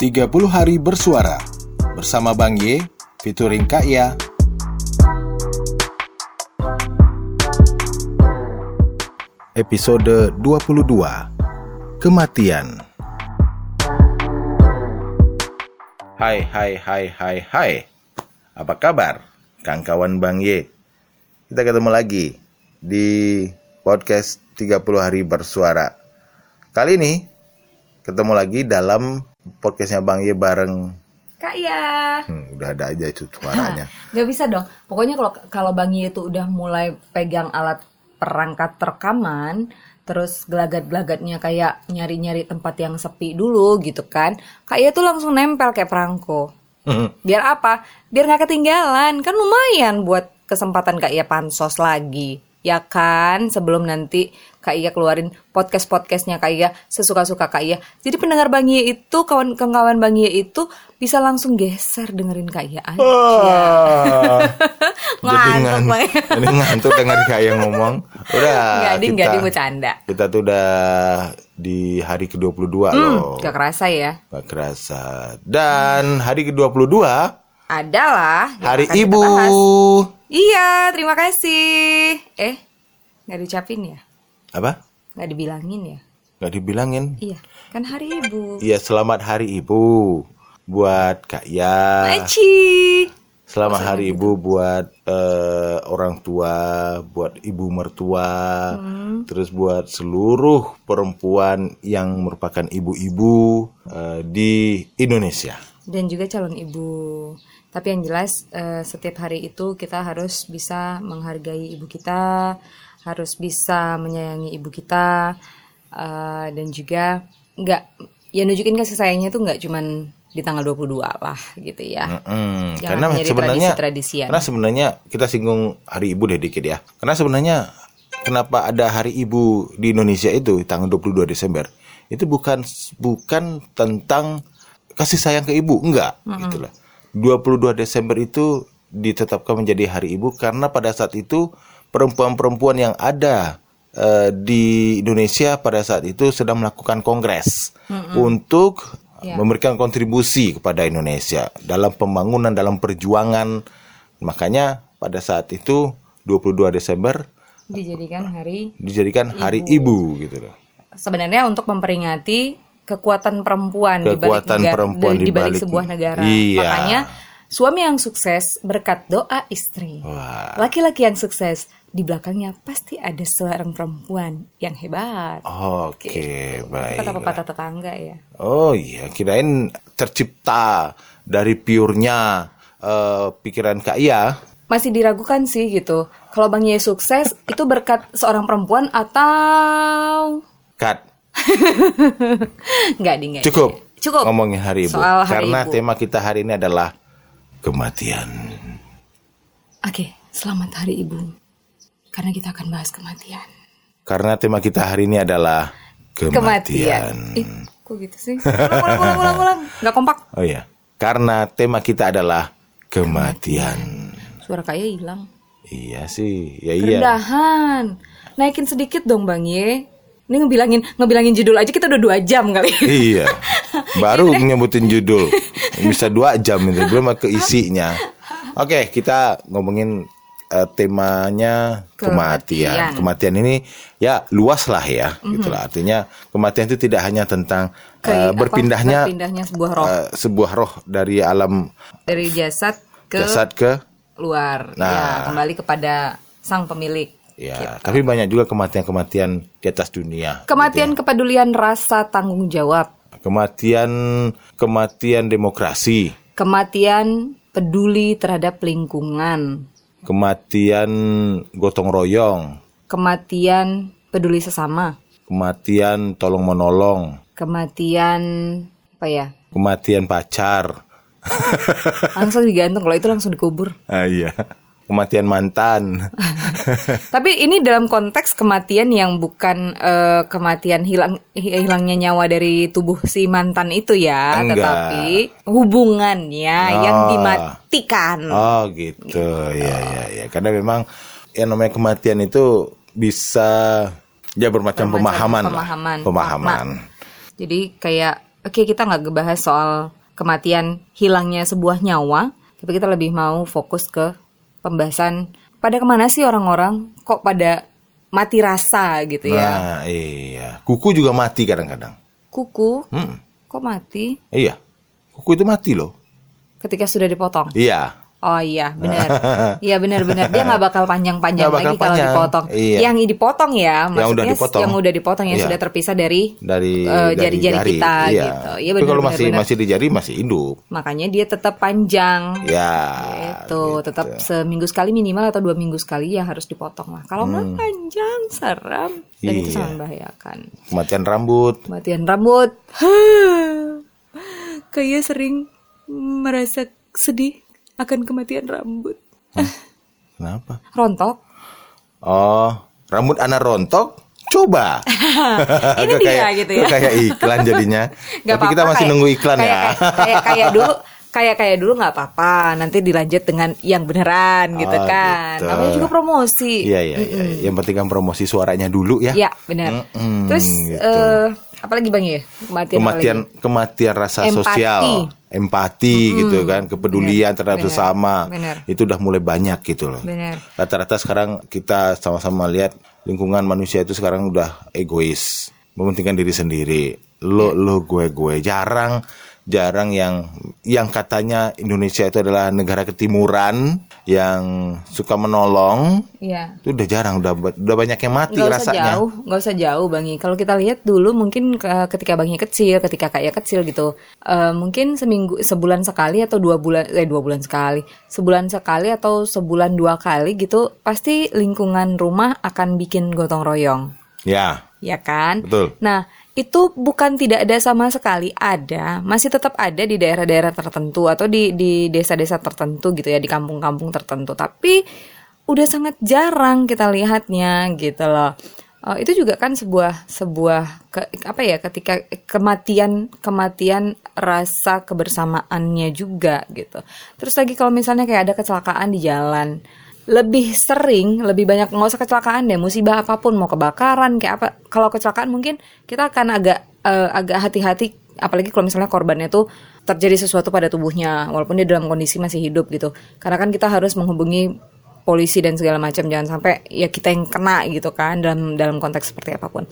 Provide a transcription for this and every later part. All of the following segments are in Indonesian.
30 hari bersuara. Bersama Bang Y featuring Kak Ya. Episode 22 Kematian. Hai hai hai hai hai. Apa kabar Kang kawan Bang Y Kita ketemu lagi di podcast 30 hari bersuara. Kali ini ketemu lagi dalam podcastnya Bang Y bareng Kak ya. hmm, Udah ada aja itu suaranya Gak bisa dong. Pokoknya kalau kalau Bang Yi itu udah mulai pegang alat perangkat rekaman, terus gelagat-gelagatnya kayak nyari-nyari tempat yang sepi dulu gitu kan. Kak Iya tuh langsung nempel kayak perangko. Biar apa? Biar nggak ketinggalan. Kan lumayan buat kesempatan Kak Iya pansos lagi. Ya kan? Sebelum nanti Kak Iya keluarin podcast-podcastnya Kak Iya sesuka-suka Kak Iya. Jadi pendengar Bang Iya itu, kawan-kawan Bang Iya itu bisa langsung geser dengerin Kak Iya aja. Wah. Jadi Ngantuk ngan- banget. Jadi ngantuk dengar kayak ngomong. Udah. Nggak, kita, Din bercanda. Kita tuh udah di hari ke-22 loh. Hmm, gak kerasa ya. Gak kerasa. Dan hari ke-22 Adalah hari Ibu. Iya, terima kasih. Eh, nggak diucapin ya? Apa? Nggak dibilangin ya? Gak dibilangin. Iya, kan hari ibu. Iya, selamat hari Ibu buat Kak Ya. Eci. Selamat hari Ibu buat eh, orang tua, buat ibu mertua, terus buat seluruh perempuan yang merupakan ibu-ibu eh, di Indonesia. Dan juga calon ibu. Tapi yang jelas eh, setiap hari itu kita harus bisa menghargai ibu kita, harus bisa menyayangi ibu kita, eh, dan juga nggak ya nunjukin kasih sayangnya tuh nggak cuman di tanggal 22 lah gitu ya. Mm, Jangan karena sebenarnya tradisi-tradisian. karena sebenarnya kita singgung hari ibu deh dikit ya. Karena sebenarnya kenapa ada hari ibu di Indonesia itu tanggal 22 Desember itu bukan bukan tentang kasih sayang ke ibu, enggak gitu lah. 22 Desember itu ditetapkan menjadi hari ibu karena pada saat itu perempuan-perempuan yang ada eh, di Indonesia pada saat itu sedang melakukan kongres untuk Ya. memberikan kontribusi kepada Indonesia dalam pembangunan dalam perjuangan makanya pada saat itu 22 Desember Dijadikan hari dijadikan hari ibu gitu loh sebenarnya untuk memperingati kekuatan perempuan di balik Kekuatan negara- perempuan di di balik balik- sebuah negara. Iya. Makanya suami yang sukses berkat doa istri. Wah. Laki-laki yang sukses di belakangnya pasti ada seorang perempuan yang hebat. oke baik Kata pepatah tetangga ya. oh iya kirain tercipta dari purenya eh, pikiran Kak Iya Masih diragukan sih gitu. Kalau Bang Ye sukses itu berkat seorang perempuan atau Kat nggak di nggak cukup. Cukup. ngomongin hari ibu Soal hari karena ibu. tema kita hari ini adalah kematian Oke, selamat hari ibu. Karena kita akan bahas kematian. karena tema kita hari ini adalah kematian. Ih, kok gitu sih? Ulang, ulang, ulang, ulang, ulang. Nggak kompak. Oh iya, karena tema kita adalah kematian. Suara kaya hilang. Iya sih, ya iya. Rendahan. Naikin sedikit dong Bang Ye. Ini ngebilangin ngebilangin judul aja kita udah dua jam kali. Iya, baru nyebutin judul bisa dua jam itu belum ke isinya. Oke, kita ngomongin eh, temanya kematian. Kematian. Kematian ini ya luas lah ya, gitulah. Artinya kematian itu tidak hanya tentang Ke- eh, apa, berpindahnya berpindahnya sebuah roh eh, sebuah roh dari alam dari jasad ke jasad ke luar. Nah. Ya, kembali kepada sang pemilik. ya. Tapi banyak juga kematian-kematian di atas dunia. Kematian kepedulian rasa tanggung jawab. Kematian kematian demokrasi, Kematian peduli terhadap lingkungan. Kematian gotong royong, Kematian peduli sesama. kematian tolong menolong, Kematian apa ya? kematian pacar. Langsung digantung kalau itu langsung dikubur. Ah, iya. Kematian mantan. Tapi ini dalam konteks kematian yang bukan eh, kematian hilang hi- hilangnya nyawa dari tubuh si mantan itu ya, Enggak. tetapi hubungannya yang Oh. dimatikan. oh, gitu. Ya, ya, ya. Karena memang yang namanya kematian itu bisa ya bermacam Bermacam pemahaman. lah. pemahaman. Pemahaman. Jadi kayak oke kita nggak ngebahas soal kematian hilangnya sebuah nyawa, tapi kita lebih mau fokus ke pembahasan pada ke mana sih orang-orang kok pada mati rasa gitu ya. Nah, iya. Kuku juga mati kadang-kadang. Kuku Hmm. kok mati Iya. Kuku itu mati loh. ketika sudah dipotong. Iya. Oh iya benar, iya benar-benar dia nggak bakal panjang-panjang bakal lagi kalau panjang. dipotong. Iya. Yang dipotong ya, Yang maksudnya udah dipotong. yang udah dipotong yang Iya. sudah terpisah dari Dari eh, jari-jari jari. kita Iya. gitu. Iya Tapi kalau benar masih masih di jari masih hidup. Makanya dia tetap panjang. Ya. itu tetap seminggu sekali minimal atau dua minggu sekali ya harus dipotong lah. Kalau nggak panjang seram dan itu Hmm. Iya. sangat membahayakan. Kematian rambut. Kematian rambut, kayak sering merasa sedih akan kematian rambut. Kenapa? Rontok. Oh, rambut anak rontok? Coba. Ini dia kayak, gitu ya. kayak iklan jadinya. Nggak Tapi kita apa-apa, masih kayak- nunggu iklan kayak, ya. Kayak, kayak, kayak dulu kayak kayak dulu nggak apa-apa nanti dilanjut dengan yang beneran gitu Oh, kan gitu. namanya juga promosi Iya, iya, iya. Yang penting kan promosi suaranya dulu ya. ya benar Mm-mm, terus gitu. eh, apalagi bang ya kematian kematian kematian rasa Empati. sosial, empati gitu kan, kepedulian Benar, terhadap benar, sesama. benar. Itu udah mulai banyak gitu loh. Rata-rata sekarang kita sama-sama lihat lingkungan manusia itu sekarang udah egois, mementingkan diri sendiri. Lo lo gue gue jarang jarang yang yang katanya Indonesia itu adalah negara ketimuran yang suka menolong Iya. itu udah jarang udah udah banyak yang mati Nggak usah rasanya jauh, nggak usah jauh bangi. Kalau kita lihat dulu mungkin ke- ketika bangi kecil, ketika kayak kecil gitu, eh, mungkin seminggu, sebulan sekali atau dua bulan, eh dua bulan sekali, sebulan sekali atau sebulan dua kali gitu, pasti lingkungan rumah akan bikin gotong royong, ya ya kan? Betul. Nah itu bukan tidak ada sama sekali, ada, masih tetap ada di daerah-daerah tertentu atau di di desa-desa tertentu gitu ya, di kampung-kampung tertentu, tapi udah sangat jarang kita lihatnya gitu loh. Eh, itu juga kan sebuah sebuah ke- apa ya ketika kematian kematian rasa kebersamaannya juga gitu. Terus lagi kalau misalnya kayak ada kecelakaan di jalan, lebih sering lebih banyak nggak usah kecelakaan deh musibah apa pun mau kebakaran kayak apa kalau kecelakaan mungkin kita akan agak eh, agak hati-hati apalagi kalau misalnya korbannya tuh terjadi sesuatu pada tubuhnya walaupun dia dalam kondisi masih hidup gitu karena kan kita harus menghubungi polisi dan segala macam jangan sampai ya kita yang kena gitu kan dalam dalam konteks seperti apa pun.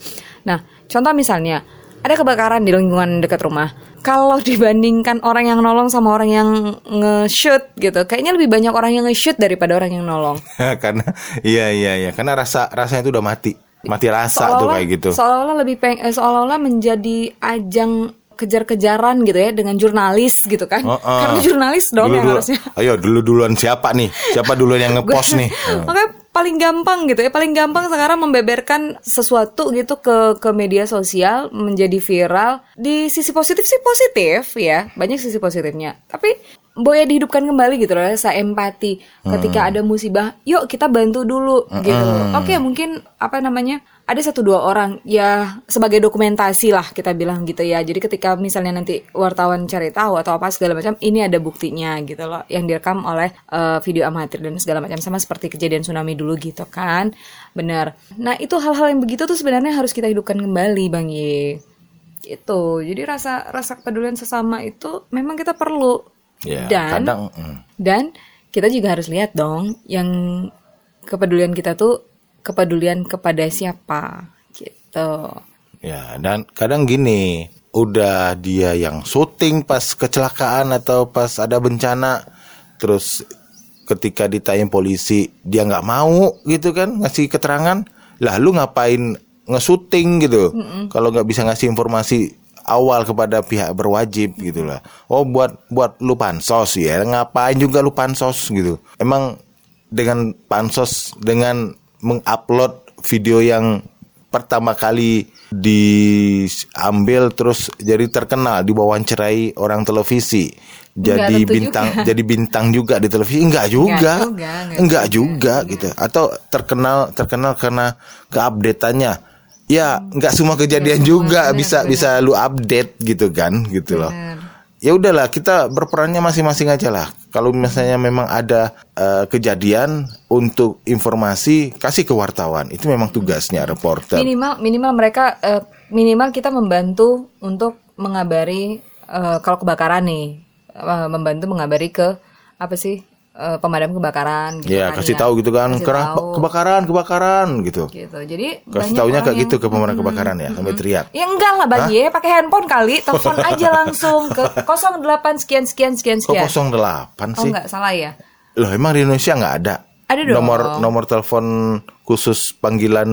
Nah, contoh misalnya ada kebakaran di lingkungan dekat rumah. Kalau dibandingkan orang yang nolong sama orang yang nge-shoot gitu, kayaknya lebih banyak orang yang nge-shoot daripada orang yang nolong. karena iya iya iya karena rasa rasanya itu udah mati mati rasa tuh kayak gitu Seolah-olah lebih peng eh, seolah-olah menjadi ajang kejar-kejaran gitu ya dengan jurnalis gitu kan. Heeh. Karena jurnalis dong yang Dulu-dulu- harusnya. ayo dulu duluan siapa nih siapa duluan yang ngepost nih Heeh. Makanya paling gampang gitu ya, paling gampang sekarang membeberkan sesuatu gitu ke ke media sosial menjadi viral. Di sisi positif sih positif ya, banyak sisi positifnya. Tapi Boya dihidupkan kembali gitu loh, rasa empati ketika ada musibah. Yuk kita bantu dulu gitu. Oke mungkin apa namanya ada satu dua orang ya sebagai dokumentasi lah kita bilang gitu ya. Jadi ketika misalnya nanti wartawan cari tahu atau apa segala macam, ini ada buktinya gitu loh yang direkam oleh eh, video amatir dan segala macam sama seperti kejadian tsunami dulu gitu kan. Benar. Nah, itu hal-hal yang begitu tuh sebenarnya harus kita hidupkan kembali, Bang Ye. Gitu. Jadi rasa rasa kepedulian sesama itu memang kita perlu. ya dan kadang mm. dan kita juga harus lihat dong yang kepedulian kita tuh kepedulian kepada siapa gitu. ya dan kadang gini udah dia yang syuting pas kecelakaan atau pas ada bencana terus ketika ditanya polisi dia nggak mau gitu kan ngasih keterangan lah lu ngapain nge-shooting gitu. Kalau nggak bisa ngasih informasi awal kepada pihak berwajib gitu lah oh buat buat lu pansos ya ngapain juga lu pansos gitu. Emang dengan pansos dengan mengupload video yang pertama kali diambil terus jadi terkenal diwawancarai orang televisi. Jadi bintang juga. jadi bintang juga di televisi. Enggak juga. juga, enggak enggak juga. gitu. Atau terkenal terkenal karena keupdateannya. Ya enggak semua kejadian juga bisa bisa lu update gitu kan gitu loh ya udahlah kita berperannya masing-masing aja lah. Kalau misalnya memang ada eh, kejadian untuk informasi kasih ke wartawan. Itu memang tugasnya reporter. Minimal minimal mereka eh, minimal kita membantu untuk mengabari eh, kalau kebakaran nih. Eh, membantu mengabari ke apa sih eh, pemadam kebakaran gitu Ya kan kasih ya. tahu gitu kan, Kasih "Kerah, tahu. kebakaran, kebakaran gitu. gitu jadi Kasih taunya kayak yang- gitu ke pemadam kebakaran ya, sampai teriak. Ya enggak lah Bang Ye, pakai handphone kali, telepon aja langsung ke 08 sekian sekian sekian Kok sekian. 08 Oh sih? enggak salah ya. Loh emang di Indonesia nggak ada? Ada dong. Nomor nomor telepon khusus panggilan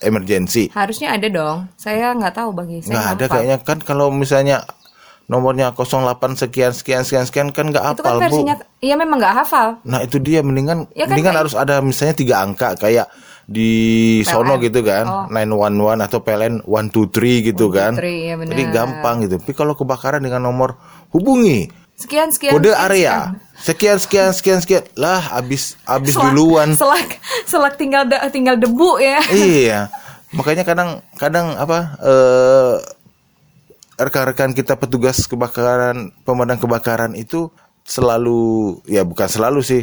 emergency. Harusnya ada dong. Saya nggak tahu Bang Nggak ada kayaknya kan kalau misalnya nomornya 08 sekian sekian sekian sekian kan nggak Itu kan hafal bu. versinya iya memang nggak hafal. Nah itu dia mendingan Ya kan mendingan kayak- harus ada misalnya tiga angka kayak di sono gitu kan Oh. 911 atau PLN 123 gitu kan. 123, iya benar. Jadi gampang gitu. Tapi kalau kebakaran dengan nomor hubungi Sekian sekian. kode sekian, area sekian. sekian sekian sekian lah habis habis Selak- duluan. Selak selak tinggal de- tinggal debu ya. iya. Makanya kadang kadang apa eh rekan-rekan kita petugas kebakaran pemadam kebakaran itu selalu ya bukan selalu sih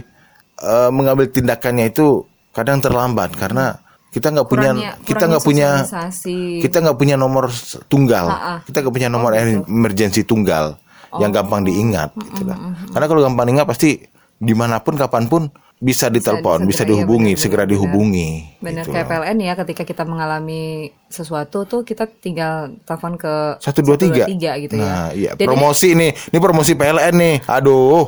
eh, mengambil tindakannya itu kadang terlambat karena kita nggak punya Kurangnya- kita nggak punya kita nggak punya nomor tunggal. Ha-ha. Oh, kita nggak punya nomor emergency tunggal yang gampang diingat gitu kan. karena kalau gampang diingat pasti di mana pun kapan pun bisa ditelepon bisa, bisa- iya, dihubungi benar, segera benar, dihubungi Bener gitu kayak loh. PLN ya ketika kita mengalami sesuatu tuh kita tinggal telepon ke satu dua tiga 123 gitu ya. nah iya Jadi promosi nih ini promosi PLN nih aduh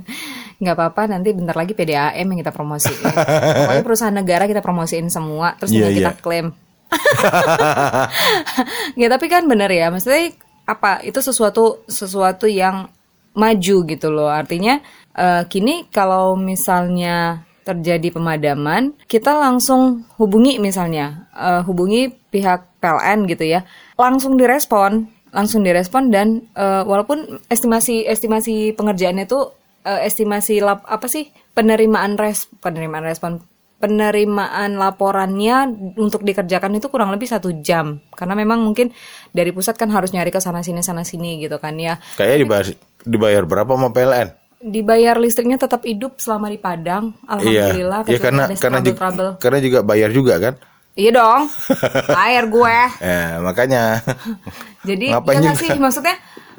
nggak apa-apa nanti bentar lagi PDAM yang kita promosiin. Pokoknya perusahaan negara kita promosiin semua terus Iya, tinggal kita iya. klaim. ya tapi kan bener ya maksudnya apa itu sesuatu sesuatu yang maju gitu loh artinya eh, kini kalau misalnya terjadi pemadaman kita langsung hubungi misalnya eh, hubungi pihak PLN gitu ya. Langsung direspon langsung direspon dan eh, walaupun estimasi estimasi pengerjaannya itu eh, estimasi lap, apa sih penerimaan res penerimaan respon penerimaan laporannya untuk dikerjakan itu kurang lebih satu jam. Karena memang mungkin dari pusat kan harus nyari ke sana sini sana sini gitu kan ya. Kayaknya dibayar dibayar berapa sama PLN dibayar listriknya tetap hidup selama di Padang. Alhamdulillah iya ya kecuali karena karena juga, trouble. karena juga bayar juga kan? Iya dong. Air gue. Eh makanya. Jadi Ngapain ya sih? maksudnya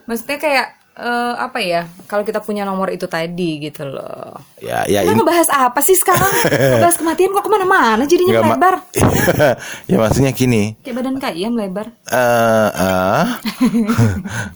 maksudnya kayak eh, apa ya kalau kita punya nomor itu tadi gitu loh. Ya ya kita ngebahas apa sih sekarang? Ngebahas kematian kok ke mana-mana? Jadinya nggak, Ma- melebar. Ya maksudnya gini. Kayak badan kaya melebar. Eh eh.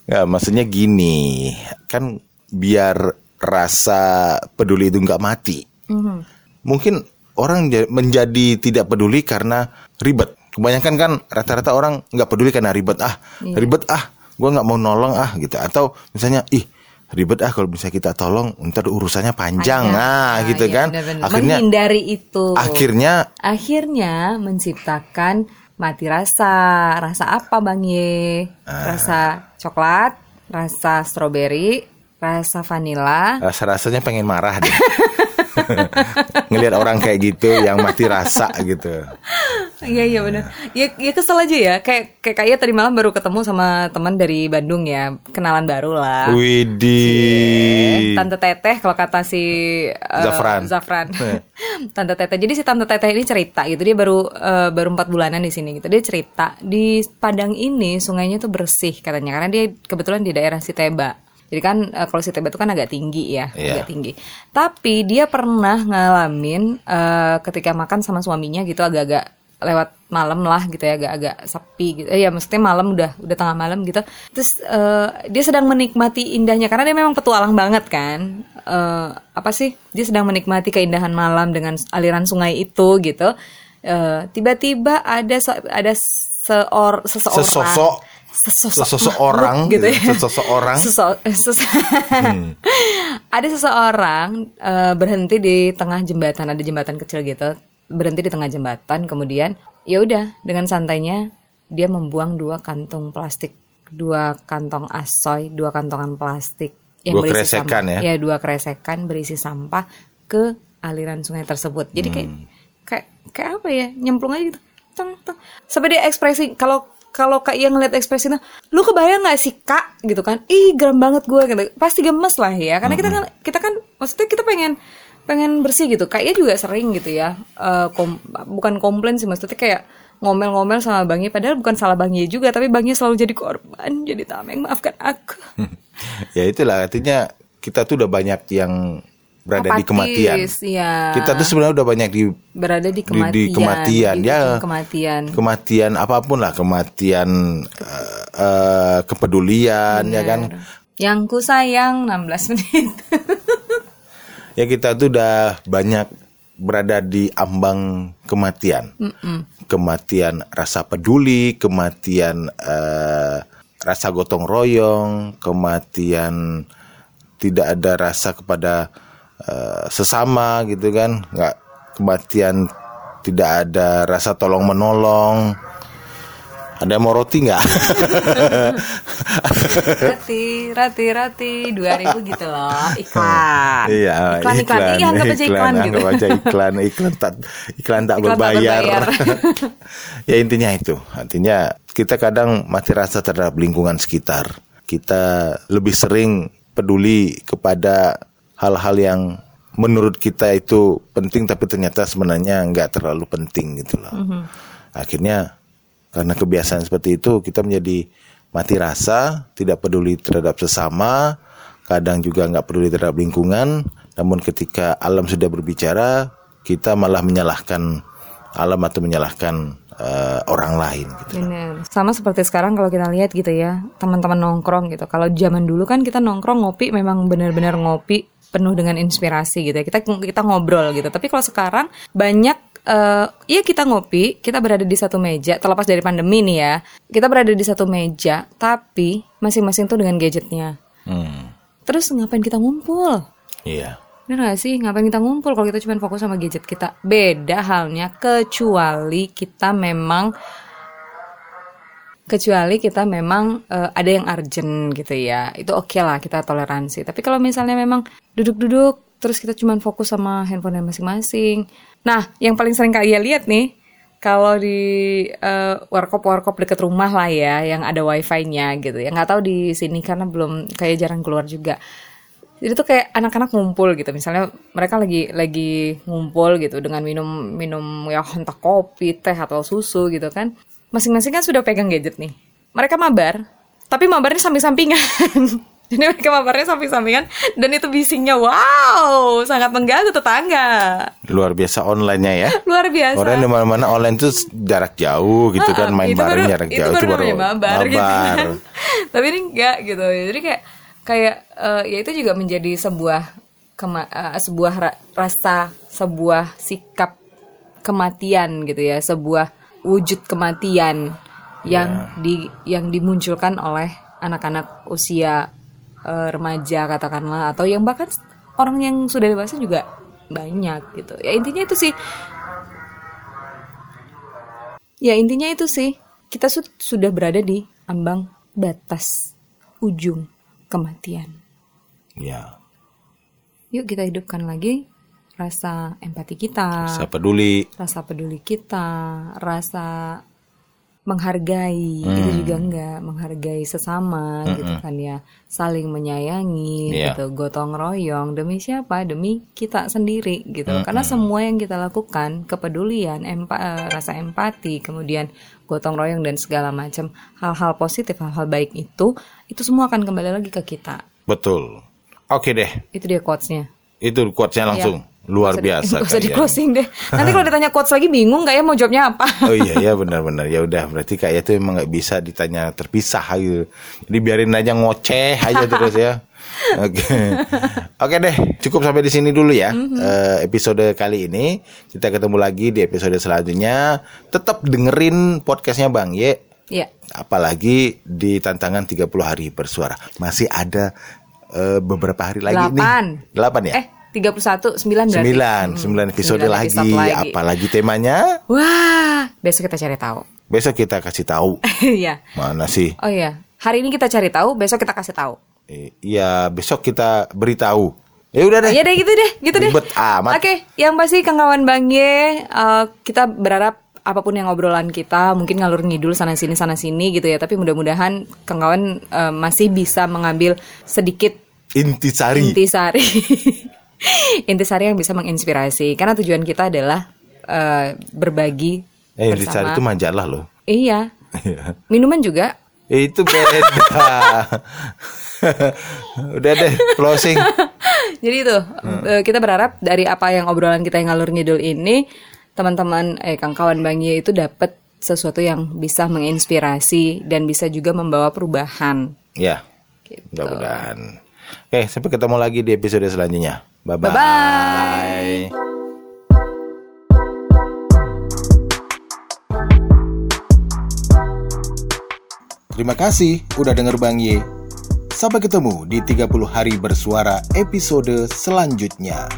ya maksudnya gini. Kan biar rasa peduli itu nggak mati Mhm. mungkin orang ja- menjadi tidak peduli karena ribet kebanyakan kan rata-rata orang nggak peduli karena ribet ah Iya. ribet ah gua nggak mau nolong ah gitu atau misalnya ih ribet ah kalau bisa kita tolong ntar urusannya panjang Panjang. ah Ah, gitu iya, kan benar-benar. akhirnya menghindari itu akhirnya akhirnya menciptakan mati rasa rasa apa bang Ye Ah. rasa coklat rasa stroberi rasa vanila rasa-rasanya pengen marah deh ngelihat orang kayak gitu yang mati rasa gitu Iya iya benar. Ya, ya kesel aja ya. Kayak kayak kayak tadi malam baru ketemu sama teman dari Bandung ya, kenalan baru lah. Widih Tante Teteh kalau kata si uh, Zafran. Zafran. Eh. Tante Teteh. Jadi si Tante Teteh ini cerita gitu. Dia baru uh, baru empat bulanan di sini gitu. Dia cerita di Padang ini sungainya tuh bersih katanya karena dia kebetulan di daerah Siteba. Jadi kan uh, kalau Siteba itu kan agak tinggi ya, Iya. agak tinggi. Tapi dia pernah ngalamin uh, ketika makan sama suaminya gitu agak-agak lewat malam lah gitu ya agak-agak sepi gitu. Eh, ya maksudnya malam udah udah tengah malam gitu. Terus eh, dia sedang menikmati indahnya karena dia memang petualang banget kan. Eh, apa sih? Dia sedang menikmati keindahan malam dengan aliran sungai itu gitu. Tiba-tiba ada se- ada seor seseorang Sesosok. Sesosok Seseorang makhluk gitu ya. gitu, seseorang. Seso- eh, ses- ada seseorang eh, berhenti di tengah jembatan ada jembatan kecil gitu berhenti di tengah jembatan kemudian ya udah dengan santainya dia membuang dua kantung plastik dua kantong asoy dua kantongan plastik Dua keresekan sampah, ya? dua keresekan berisi sampah ke aliran sungai tersebut jadi kayak Hmm. kayak kayak apa ya nyemplung aja gitu teng, teng. sampai dia ekspresi kalau kalau kak yang ngeliat ekspresinya lu kebayang nggak sih kak? Gitu kan. Ih geram banget gue gitu. Pasti gemes lah ya karena kita kan kita kan maksudnya kita pengen pengen bersih gitu. Kayaknya juga sering gitu ya eh, kom- bukan komplain sih maksudnya kayak ngomel-ngomel sama Bang padahal bukan salah Bang juga tapi Bang selalu jadi korban jadi tameng maafkan aku. Ya itulah artinya kita tuh udah banyak yang berada di Apatis, kematian. iya. Kita tuh sebenarnya udah banyak di berada di di, kematian di kematian di ya. ujung kematian. Kematian apa pun lah kematian eh, eh, kepedulian ya kan? Yang ku sayang 16 menit. Ya kita tuh udah banyak berada di ambang kematian. Kematian rasa peduli kematian eh, rasa gotong royong kematian tidak ada rasa kepada eh, sesama gitu kan. Nggak kematian tidak ada rasa tolong menolong ada mau roti nggak? Rati rati rati 2000 gitu loh. Iklan. Iya, iklan iklan, iya anggap aja iklan, gitu. anggap aja iklan, iklan tak iklan tak Iklan tak berbayar. berbayar. ya intinya itu, artinya kita kadang mati rasa terhadap lingkungan sekitar. Kita lebih sering peduli kepada hal-hal yang menurut kita itu penting tapi ternyata sebenarnya nggak terlalu penting gitu loh. Mhm. Akhirnya karena kebiasaan seperti itu kita menjadi mati rasa, tidak peduli terhadap sesama, kadang juga nggak peduli terhadap lingkungan. Namun ketika alam sudah berbicara, kita malah menyalahkan alam atau menyalahkan eh, orang lain. Gitu. Bener. Sama seperti sekarang kalau kita lihat gitu ya, teman-teman nongkrong gitu. Kalau zaman dulu kan kita nongkrong ngopi memang benar-benar ngopi penuh dengan inspirasi gitu ya. Kita kita ngobrol gitu. Tapi kalau sekarang banyak eh ya kita ngopi, kita berada di satu meja, terlepas dari pandemi nih ya. Kita berada di satu meja, tapi masing-masing tuh dengan gadgetnya. Hmm, Terus ngapain kita ngumpul? iya. Bener gak sih? Ngapain kita ngumpul kalau kita cuma fokus sama gadget kita? Beda halnya kecuali kita memang kecuali kita memang eh, ada yang urgent gitu ya. Itu oke lah kita toleransi. Tapi kalau misalnya memang duduk-duduk terus kita cuma fokus sama handphone masing-masing. Nah, yang paling sering kalian lihat nih kalau di eh, warkop-warkop deket rumah lah ya yang ada wifi-nya gitu ya. Nggak tahu di sini karena belum kayak jarang keluar juga. Jadi tuh kayak anak-anak ngumpul gitu. Misalnya mereka lagi lagi ngumpul gitu dengan minum minum ya entah kopi, teh atau susu gitu kan. Masing-masing kan sudah pegang gadget nih. Mereka mabar, tapi mabarnya samping-sampingan. Jadi mereka mabarnya samping-sampingan dan itu bisingnya wow, sangat mengganggu tetangga. Luar biasa online-nya ya. Luar biasa. Orang di mana-mana online tuh jarak jauh gitu kan, main bareng baru- jarak itu jauh baru itu baru namanya mabar, gitu mabar. kan. Tapi ini enggak gitu. Jadi kayak kayak eh, ya itu juga menjadi sebuah kema- eh, sebuah ra- rasa sebuah sikap kematian gitu ya, sebuah wujud kematian yang di yang dimunculkan oleh anak-anak usia eh, remaja katakanlah atau yang bahkan orang yang sudah dewasa juga banyak gitu. Ya intinya itu sih. Ya intinya itu sih. Kita su- sudah berada di ambang batas ujung kematian. Ya, Yuk kita hidupkan lagi rasa empati kita, saya peduli. rasa peduli kita, rasa menghargai itu juga enggak menghargai sesama gitu kan ya. Saling menyayangi Iya. gitu gotong royong demi siapa? Demi kita sendiri gitu. Karena semua yang kita lakukan kepedulian empa eh, rasa empati kemudian gotong royong dan segala macam hal-hal positif hal-hal baik itu itu semua akan kembali lagi ke kita. Betul. Oke deh, itu dia quotesnya. Itu quotes-nya langsung luar biasa. Gak usah di closing deh nanti kalau ditanya quotes lagi bingung nggak ya mau jawabnya apa Oh iya ya benar-benar ya udah berarti kayak itu emang nggak bisa ditanya terpisah gitu. Jadi biarin aja ngoceh aja terus ya. Oke. Oke deh, cukup sampai di sini dulu ya. Eh, episode kali ini kita ketemu lagi di episode selanjutnya. Tetap dengerin podcastnya Bang Ye. ya Apalagi di tantangan 30 hari bersuara. Masih ada eh, beberapa hari lagi Delapan. nih. Delapan ya? eh 31 9 berarti Sembilan, sembilan episode sembilan lagi. episode lagi. Apalagi temanya? Wah, besok kita cari tahu. Besok kita kasih tahu. Iya. Mana sih? Oh iya, hari ini kita cari tahu, besok kita kasih tahu. Eh, Iya, besok kita beritahu. Ya udah deh. Iya deh gitu deh, gitu deh. Ribet amat. Oke, yang pasti Kang Kawan Bang Ye, eh, kita berharap apa pun yang obrolan kita mungkin ngalur ngidul sana sini sana sini gitu ya, tapi mudah-mudahan Kang Kawan eh, masih bisa mengambil sedikit Intisari. intisari. intisari yang bisa menginspirasi karena tujuan kita adalah eh, berbagi Eh, yang dicari itu majalah loh. Iya. Iya. Minuman juga. Itu beda. Udah deh, closing. Jadi itu Hmm. eh, kita berharap dari apa yang obrolan kita yang ngalur ngidul ini teman-teman eh kang kawan Bang Ye itu dapat sesuatu yang bisa menginspirasi dan bisa juga membawa perubahan. Ya, Gitu. mudah-mudahan. Oke, sampai ketemu lagi di episode selanjutnya. Bye-bye. Bye-bye. Terima kasih udah denger Bang Ye. Sampai ketemu di 30 hari bersuara episode selanjutnya.